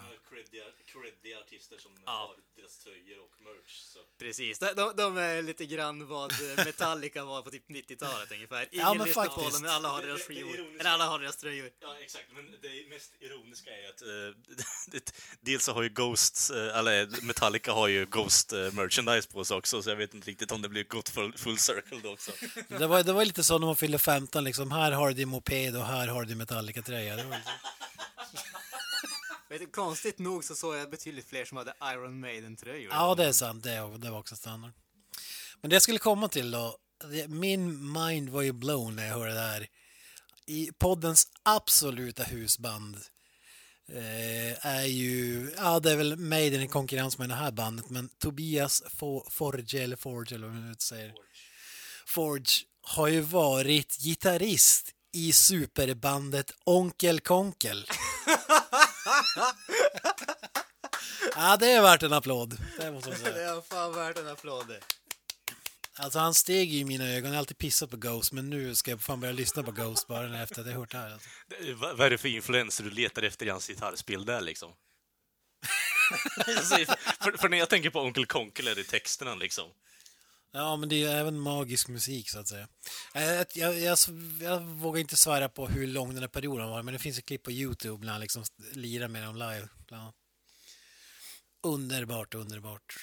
creddiga artister som Ja. har deras tröjor och merch. Så. Precis, de, de, de är lite grann vad Metallica var på typ 90-talet ungefär. Ingen Ja, men lyssnar på faktiskt. dem, men alla har Det- deras det- det skivor. Eller alla har deras tröjor. Ja, exakt. Men det mest ironiska är att eh, det, dels så har ju Ghost, eh, eller Metallica har ju Ghost eh, merchandise på sig också, så jag vet inte riktigt om det blir gått full, full circle då också. Det var, det var lite så när man fyllde 15, liksom. Här har du din moped och här har du din Metallica-tröja. Lite- Vet konstigt nog så såg jag betydligt fler som hade Iron Maiden-tröjor. Ja, det är sant. Det, det var också standard. Men det jag skulle komma till då. det- Min mind var ju blown när jag hörde det här. I poddens absoluta husband eh, är ju, ja det är väl Maiden i konkurrens med det här bandet, men Tobias Fo- Forge, eller Forge eller vad man nu säger. Forge har ju varit gitarrist i superbandet Onkel Konkel. ja, det är värt en applåd. Det måste jag säga. Det är fan värt en applåd. Alltså han steg ju i mina ögon. Jag har alltid pissat på Ghost, men nu ska jag fan börja lyssna på Ghost bara efter att jag hört det här. Alltså. Det- Vad vad är det för influenser du letar efter i hans gitarrspel där liksom? Alltså, för, för när jag tänker på Onkel Konkel är det texterna liksom. Ja, men det är ju även magisk musik så att säga. Eh, Jag, jag, jag, vågar inte svära på hur lång den här perioden var, men det finns ett klipp på Youtube när han liksom lirar med dem live. Underbart, underbart.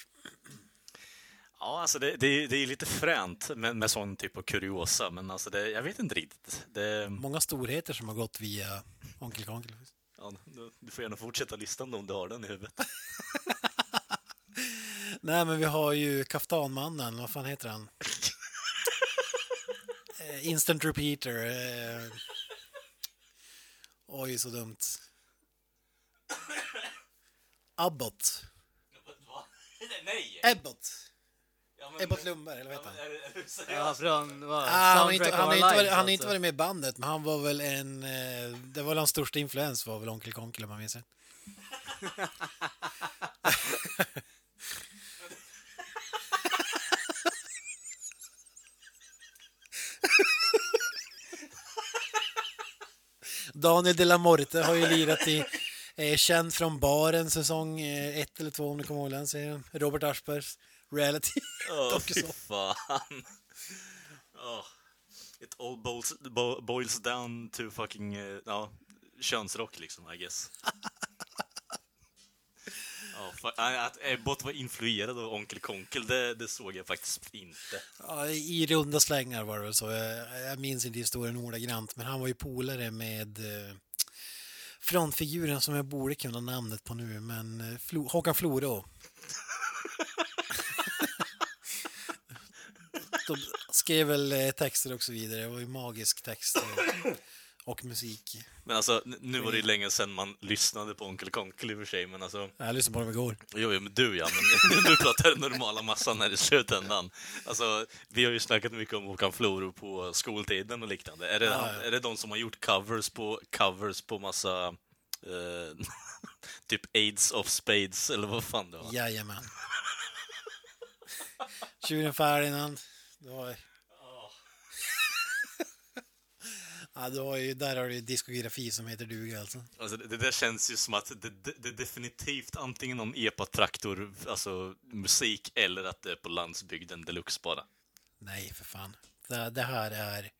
Ja, alltså det, det, det är lite fränt med, med sån typ av kuriosa, men alltså det, jag vet inte riktigt. Det, Många storheter som har gått via Onkel Konkel. ja, du får gärna fortsätta listan om du har den i huvudet. Nej, men vi har ju Kaftanmannen, vad fan heter han? Eh, Instant Repeater. Eh... Oj, så dumt. Abbott. Nej! Ebbot. Ebbot Lundberg, eller vad heter han? Ja, från vad? Ah, han har inte, han har varit, han inte alltså. varit med i bandet, men han var väl en... Eh, det var väl hans största influens var väl Onkel Konkel om man minns rätt. Daniel de la Morte har ju lirat i eh, Känd från baren säsong eh, ett eller två om ni kommer ihåg den serien. Robert Aschbergs reality. Åh, Dock fy fan. Åh. It all boils, bo, boils down to fucking, eh, ja, könsrock liksom, I guess. Ja, nej, att Ebbot var influerad av Onkel Konkel, det, det såg jag faktiskt inte. Ja, I runda slängar var det väl så. Jag, jag minns inte historien ordagrant, men han var ju polare med eh, frontfiguren som jag borde kunna namnet på nu, men eh, Flo, Håkan Florå. De skrev väl eh, texter och så vidare. Det var ju magisk text. och musik. Men alltså, nu var det ju länge sedan man lyssnade på Onkel Konkel i och för sig, men alltså... Jag lyssnade på dem igår. Jo, jo, men du ja, men nu pratar jag normala massan här i slutändan. Alltså, vi har ju snackat mycket om Håkan Floro på skoltiden och liknande. Är det, Ja, ja. är det de som har gjort covers på covers på massa... Eh, typ Aids of Spades, eller vad fan det var? Jajamän. Tjuren har... Ja, du har ju, där har du ju diskografi som heter duga alltså. Alltså, det, det där känns ju som att det, det, det är definitivt antingen någon epatraktor, alltså musik, eller att det är på landsbygden deluxe bara. Nej, för fan. Det, det här är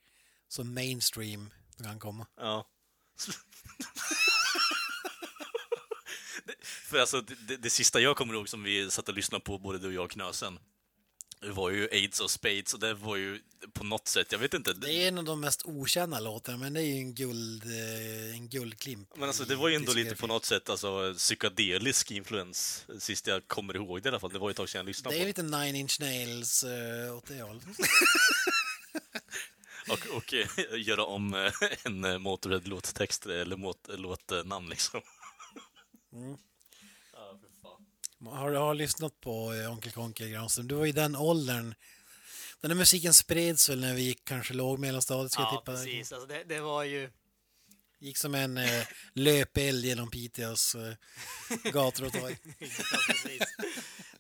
så mainstream det kan komma. Ja. Det- För alltså, det, det, det sista jag kommer ihåg som vi satt och lyssnade på, både du och jag och Knösen, det var ju Aids och Spades, och det var ju på något sätt, jag vet inte. Det är en av de mest okända låtarna, men det är ju en, guld, eh, en guldklimp. Men alltså, det var ju ändå lite på något sätt alltså, psykedelisk influens, sist jag kommer ihåg det i alla fall. Det var ju ett tag sedan jag lyssnade Det är på lite Nine Inch Nails uh, åt det hållet. Och, och eh, göra om en Motörhead-låttext, eller låtnamn liksom. Mm. Ja. Har du har lyssnat på eh, Onkel Konkel Granström? Du var i den åldern. Den här musiken spreds väl när vi gick kanske låg mellanstadiet ska jag Ja, tippa. precis. Alltså det, det var ju... Gick som en eh, löpeld genom Piteås eh, gator och torg. Ja.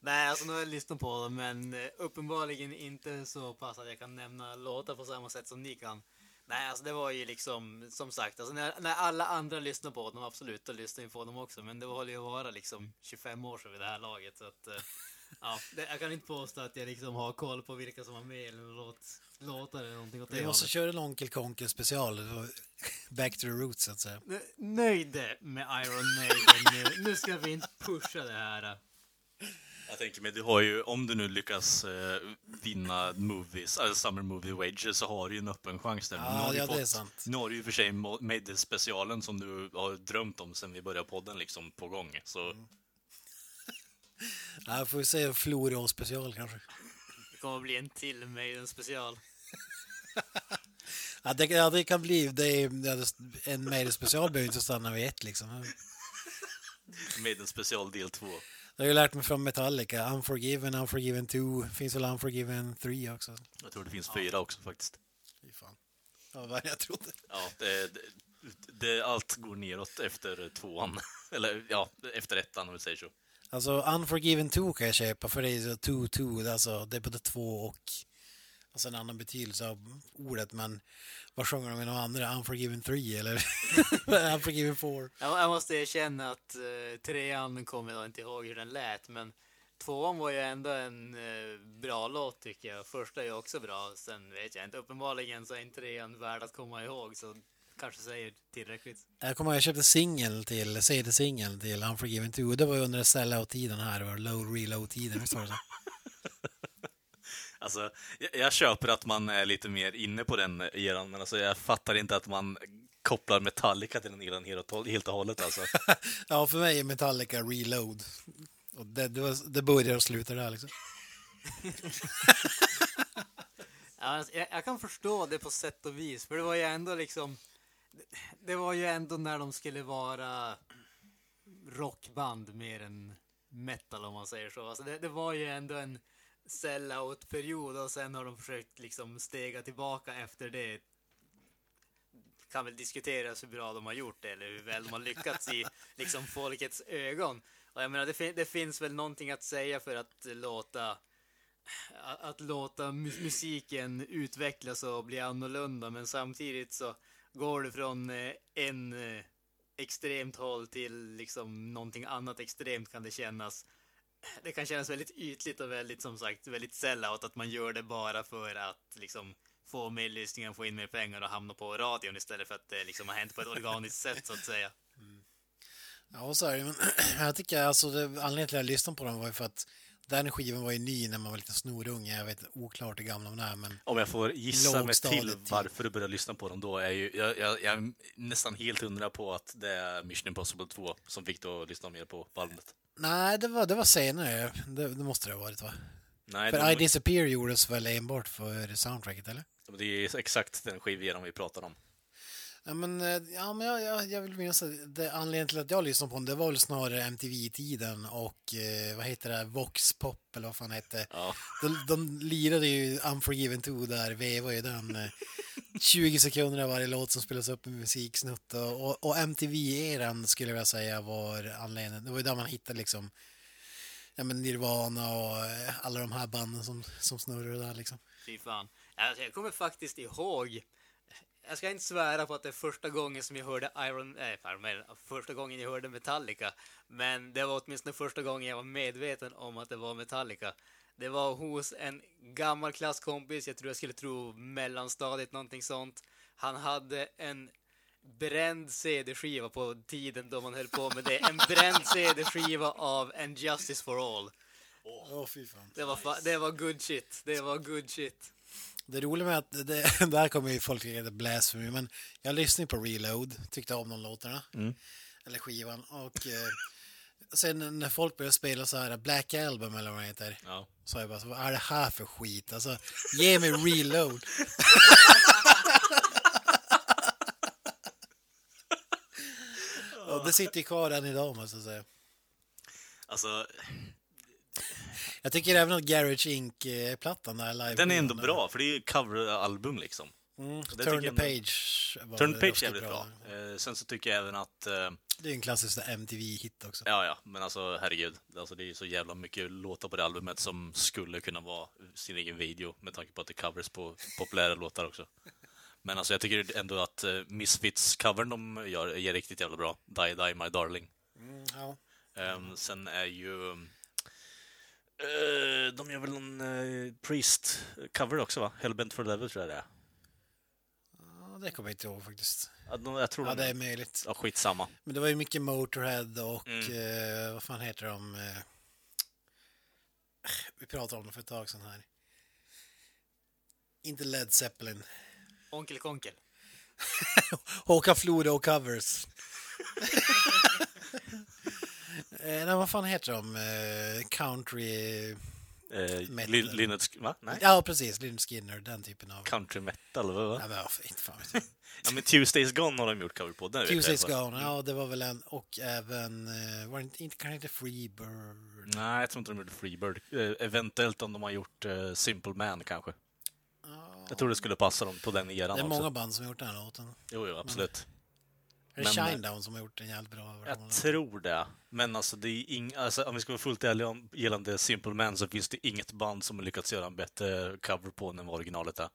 Nej, alltså nu har jag lyssnat på dem, men eh, uppenbarligen inte så pass att jag kan nämna låtar på samma sätt som ni kan. Nej, alltså det var ju liksom, som sagt, alltså när, när alla andra lyssnar på dem, absolut, då lyssnar jag på dem också. Men det håller ju att vara liksom 25 år sedan vid det här laget, så att... eh, Ja, det, jag kan inte påstå att jag liksom har koll på vilka som var med eller låt, låtar eller någonting åt det Vi måste hållet. köra en Onkel Konkel special. Back to the roots så att säga. Nö- Nöjd med Iron Maiden nu. Nu ska vi inte pusha det här. Jag tänker mig, du har ju, om du nu lyckas eh, vinna movies, alltså Summer Movie Wages, så har du ju en öppen chans där. Ja, Nu har du ja, det är fått- sant. Nu har du ju för sig Maiden-specialen som du har drömt om sen vi började podden liksom på gång. Så Mm. Ja, får vi se Flora special kanske. Det kommer att bli en till Maiden special. Ja, det, ja, det kan bli. Det är, en Maiden special behöver inte stanna vid ett liksom. Maiden special del 2. Jag har ju lärt mig från Metallica. Unforgiven, Unforgiven 2. Finns väl Unforgiven 3 också. Jag tror det finns fyra också faktiskt. Fy fan. Ja, vad jag trodde. Ja, det, det, det, allt går neråt efter tvåan. Eller ja, efter ettan om vi säger så. Alltså Unforgiven 2 kan jag köpa för det är så 2-2. Alltså det är både två och alltså en annan betydelse av ordet. Men vad sjunger de i de andra? Unforgiven 3 eller Unforgiven 4? Jag, jag måste erkänna att uh, trean kommer jag inte ihåg hur den lät, men tvåan var ju ändå en eh, bra låt tycker jag. Första är ju också bra, sen vet jag inte. Uppenbarligen så är inte trean värd att komma ihåg, så kanske säger tillräckligt. Jag kommer ihåg jag köpte singel till, CD-singel till Unforgiven 2. Det var ju under sellout-tiden här, det var low reload-tiden. Visst var det så? Alltså, jag, jag köper att man är lite mer inne på den eran, men alltså, jag fattar inte att man kopplar Metallica till den eran helt och- hållet alltså. Ja, för mig är Metallica reload. Och det, det, var, det börjar och slutar där liksom. Ja, alltså, jag, jag kan förstå det på sätt och vis, för det var ju ändå liksom... Det, det var ju ändå när de skulle vara rockband mer än metal om man säger så. Alltså det, det var ju ändå en sellout-period och sen har de försökt liksom stega tillbaka efter det. Kan väl diskuteras hur bra de har gjort det eller hur väl de har lyckats i liksom folkets ögon. Och jag menar, det, fin- det finns väl någonting att säga för att låta att, att låta musiken utvecklas och bli annorlunda men samtidigt så går det från eh, en eh, extremt håll till liksom någonting annat extremt kan det kännas. Det kan kännas väldigt ytligt och väldigt som sagt väldigt sellout att man gör det bara för att liksom få mer lyssningar, få in mer pengar och hamna på radion istället för att det liksom har hänt på ett organiskt sätt så att säga. Ja, så är det. Men jag tycker alltså, det, anledningen till att jag lyssnade på dem var ju för att den skivan var ju ny när man var lite snorunge. Jag vet oklart hur gamla man är, men Om jag får gissa mig till typ. varför du började lyssna på dem då, är ju, jag, jag, jag är nästan helt hundra på att det är Mission Impossible 2 som fick dig att lyssna mer på bandet. Nej, det var, det var senare. Det, det måste det ha varit, va? Nej, För de, I Disappear gjordes väl enbart för soundtracket, eller? det är exakt den skiveran vi pratar om. Ja, men, eh, ja, men jag, jag, jag vill minnas att det, anledningen till att jag lyssnade på den, det var väl snarare MTV-tiden och eh, vad heter det, Vox Pop eller vad fan hette. Ja. De, de lirade ju Unforgiven 2 där, vevade ju den. eh, 20 sekunder av varje låt som spelas upp med musiksnutt och, och, och MTV-eran skulle jag vilja säga var anledningen. Det var ju där man hittade liksom ja, men Nirvana och eh, alla de här banden som, som snurrade där liksom. Fy fan. Alltså, jag kommer faktiskt ihåg. Jag ska inte svära på att det är första gången som jag hörde Iron, Iron Maiden, första gången jag hörde Metallica. Men det var åtminstone första gången jag var medveten om att det var Metallica. Det var hos en gammal klasskompis, jag tror jag skulle tro mellanstadiet, någonting sånt. Han hade en bränd CD-skiva på tiden då man höll på med det. En bränd CD-skiva av And Justice for All. Fan. Det var, det var good shit. Det var good shit. Det roliga med att det, där kommer ju folk tycka det är blasphemy, men jag lyssnade på Reload, tyckte om de låtarna, eller skivan, och eh, sen när folk började spela så här Black Album eller vad det heter, Ja. så jag bara, så, vad är det här för skit? Alltså, ge mig Reload! och det sitter kvar än idag måste jag säga. Alltså, Jag tycker även att Garage Inc-plattan där, live den är ändå bra, för det är ju coveralbum liksom. Mm, Turn the Page var Turn Page är jävligt bra. Eh, sen så tycker jag även att eh, Det är en klassisk MTV-hit också. Ja, ja, men alltså herregud. Alltså, det är så jävla mycket låtar på det albumet som skulle kunna vara sin egen video med tanke på att det covers på populära låtar också. Men alltså jag tycker ändå att uh, Misfits-covern de gör är riktigt jävla bra. Die Die My Darling. Mm, ja. Ehm, sen är ju... eh, de gör väl någon uh, Priest-cover också va? Hellbent for Level tror jag det är. ja, det kommer jag inte ihåg faktiskt. Ja, de, jag tror Ja, de... det är möjligt. Ja, skitsamma. Men det var ju mycket Motorhead och Mm. eh, vad fan heter de? Eh, vi pratade om det för ett tag sedan här. Inte Led Zeppelin. Onkel Konkel. Håkan Flora och covers. eh, nej, vad fan heter de? Eh, country... Eh, Lynyrd va? Nej? Ja, precis. Lynyrd Skinner, den typen av... Country metal, va? Ja, men, varför inte fan vet jag. Ja, men Tuesdays Gone har de gjort cover på. Den Tuesdays. Gone, ja det var väl en. Och även, eh, var det inte, inte, kan det inte Freebird? Nej, jag tror inte de gjorde Freebird. Eh, eventuellt om de har gjort eh, Simple Man kanske. Ja, Jag tror det skulle passa dem på den eran det är också. många band som har gjort den här låten. Jo, jo, absolut. Är det Men- Shinedown som har gjort en jävligt bra version? Jag tror det. Men alltså, det är ing... alltså, om vi ska vara fullt ärliga om gällande Simple Man så finns det inget band som har lyckats göra en bättre cover på den än vad originalet är.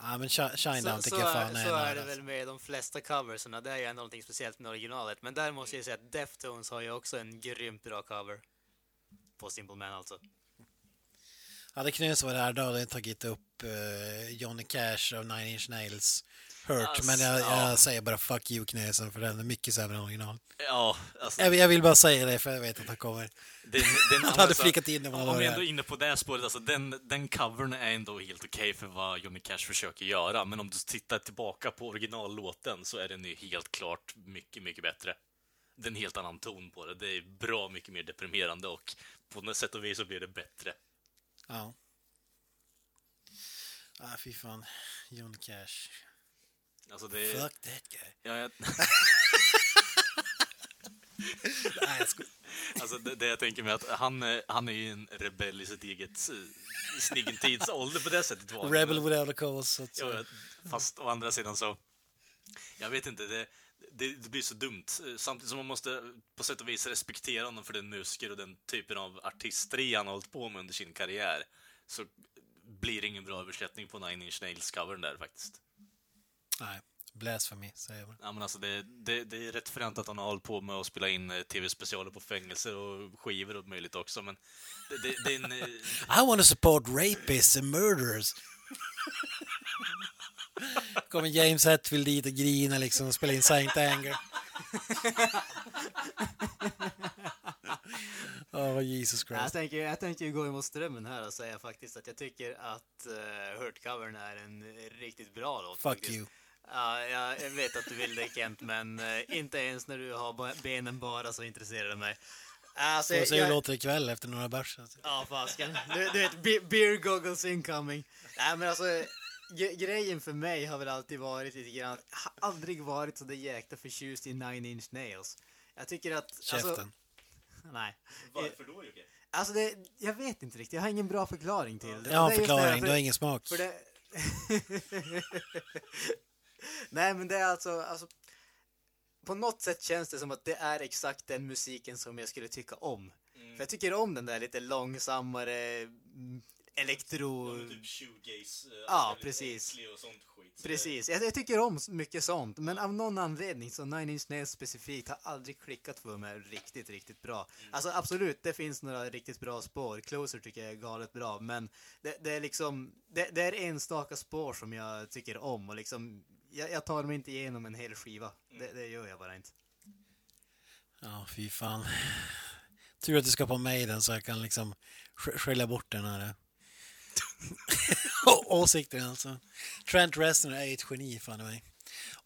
Ja, men Shi- Shinedown Så, tycker så, jag fan är, så är det väl med de flesta coverserna. Det är ju ändå någonting speciellt med originalet. Men där måste jag säga att Deftones har ju också en grymt bra cover. På Simple Man alltså. Hade Knös varit här då hade jag tagit upp eh, Johnny Cash av Nine Inch Nails. Hurt, Alltså, men jag, ja. jag säger bara fuck you Knösen för den är mycket sämre än original. Ja, alltså... Jag, vill- jag vill bara säga det för jag vet att han kommer. Den, den, Han hade flickat in om han Om vi ändå är inne på det här spåret, alltså den, den covern är ändå helt okej för vad Johnny Cash försöker göra, men om du tittar tillbaka på originallåten så är den ju helt klart mycket, mycket bättre. Det är en helt annan ton på det. Det är bra mycket mer deprimerande och på något sätt och vis så blir det bättre. Ja. Ah, fy fan. Johnny Cash. Alltså det är... Fuck that guy. Ja, jag, Nej, jag skojar. alltså det, det jag tänker med att han, han är ju en rebell i sitt eget, sin egen tidsålder på det sättet. var. Rebel without a cause. Att Ja, fast å andra sidan så... Jag vet inte, det, det, det blir så dumt. Samtidigt som man måste på sätt och vis respektera honom för den musiker och den typen av artisteri han har hållit på med under sin karriär, så blir det ingen bra översättning på Nine Inch Nails-covern där faktiskt. Nej, blasphemy säger jag bara. Ja, men alltså det, det, det är rätt fränt att han har hållit på med att spela in eh, tv-specialer på fängelser och skivor och möjligt också, men det, det, det är en... eh, I want to support rapists and murderers. Kommer James Hetfield dit och grinar liksom och spelar in Saint Anger. Åh, oh, Jesus Jag Christ. tänker, jag tänker gå emot strömmen här och säga faktiskt att jag tycker att uh, Hurt-covern är en riktigt bra låt. Fuck faktiskt. you. Ja, jag, vet att du vill det Kent, men eh, inte ens när du har benen bara så intresserar det mig. Alltså, hur jag- det låter ikväll efter några bärs. alltså. Ja, fasken. Du, du vet, be- beer goggles incoming. Nej, men alltså, grejen för mig har väl alltid varit lite grann, jag har aldrig varit så där jäkla förtjust i Nine Inch Nails. Jag tycker att, alltså, Käften. nej. Varför då Jocke? Alltså det, jag vet inte riktigt, jag har ingen bra förklaring till det. Jag har Det en förklaring, för- du har ingen smak. För det... Nej men det är alltså, alltså, på något sätt känns det som att det är exakt den musiken som jag skulle tycka om. För jag tycker om den där lite långsammare mm, elektro... typ shoegaze. eh, Ja, precis. och sånt skit. Precis, jag, jag tycker om mycket sånt, men av någon anledning så Nine Inch Nails specifikt har aldrig klickat för mig riktigt, riktigt bra. Alltså absolut, det finns några riktigt bra spår. Closer tycker jag är galet bra, men det, det är liksom, det, det är enstaka spår som jag tycker om och liksom, jag, jag tar mig inte igenom en hel skiva. Det, det gör jag bara inte. Ja, fy fan. Tur att du ska på mig den så jag kan liksom sk- skölja bort den här Å- åsikten alltså. Trent Reznor är ett geni, fan i mig.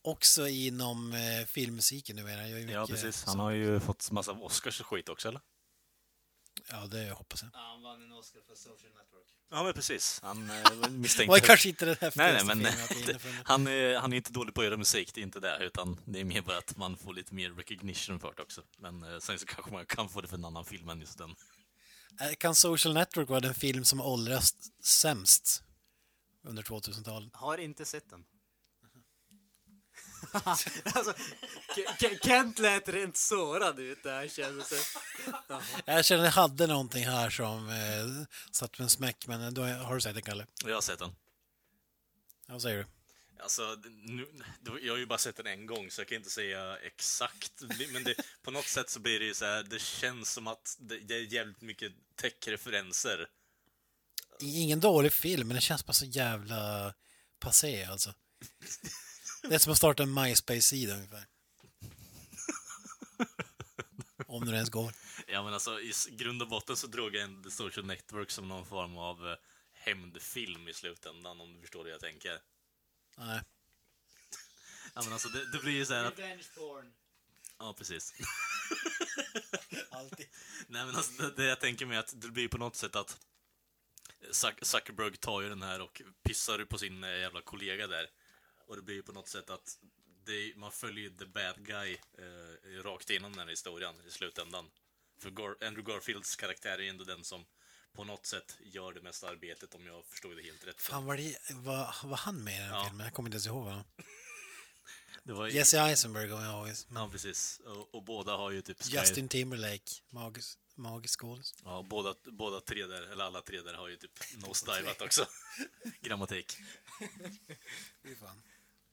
Också inom eh, filmmusiken numera. Gör ju Ja, precis. Han har ju fått massa Oscars och skit också, eller? Ja, det hoppas jag. han vann en Oscar för Social Network. Ja, men precis. Han eh, Det misstänkte... var kanske inte den häftigaste Nej, nej, men filmen att det han, är, han är inte dålig på att göra musik, det är inte det, utan det är mer bara att man får lite mer recognition för det också. Men eh, sen så kanske man kan få det för en annan film än just den. Eh, Kan Social Network vara den film som åldras sämst under 2000-talet? Har inte sett den. alltså, Ke- Ke- Kent lät rent sårad ut där kändes det. Jag känner att jag hade någonting här som eh, satt med en smäck, men då har du sett den, Kalle? Jag har sett den. Ja, vad säger du? Alltså, nu, jag har ju bara sett den en gång, så jag kan inte säga exakt. Men det, på något sätt så blir det ju så här, det känns som att det, det är jävligt mycket tech-referenser. Ingen dålig film, men det känns bara så jävla passé alltså. Det är som att starta en MySpace-sida ungefär. Om det ens går. Ja, men alltså i grund och botten så drog jag en The Social Network som någon form av eh, hämndfilm i slutändan, om du förstår det jag tänker. Nej. Ja, men alltså det, det blir ju så här att... Revenge porn. Ja, precis. Alltid. Nej, men alltså det, det jag tänker mig att det blir på något sätt att Zuck- Zuckerberg tar ju den här och pissar på sin eh, jävla kollega där. Och det blir på något sätt att det, man följer the bad guy eh, rakt igenom den här historien i slutändan. För Gar Andrew Garfields karaktär är ju ändå den som på något sätt gör det mesta arbetet om jag förstod det helt rätt. Fan, var, det, var, var han med i den Ja. filmen? Jag kommer inte ens ihåg honom. Det var, Jesse Eisenberg kommer jag ihåg. Ja, precis. Och, och båda har ju typ Sky- Justin Timberlake. Magisk, magisk skådis. Ja, båda, båda tre där, eller alla tre där har ju typ nosedivat också. Grammatik. Fy fan.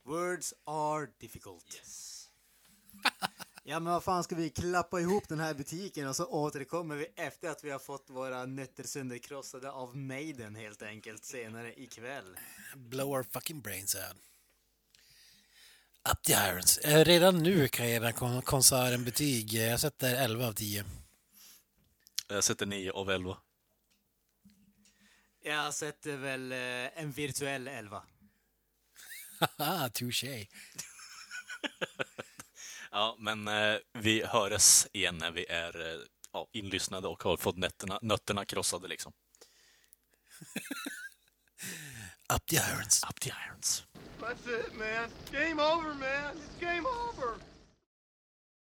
Words are difficult. Yes. ja men vad fan ska vi klappa ihop den här butiken och så återkommer vi efter att vi har fått våra nötter sönderkrossade av Maiden helt enkelt senare ikväll. Blow our fucking brains out. Up the Irons. Eh, redan nu kan jag ge den här konserten betyg. Eh, jag sätter 11 av 10. Jag sätter 9 av 11. Jag sätter väl eh, en virtuell 11. touché. Ja, men eh, vi hörs igen när vi är eh, ja, inlyssnade och har fått nötterna, nötterna krossade liksom. Up the irons. Up the irons. That's it, man. Game over, man. It's game over.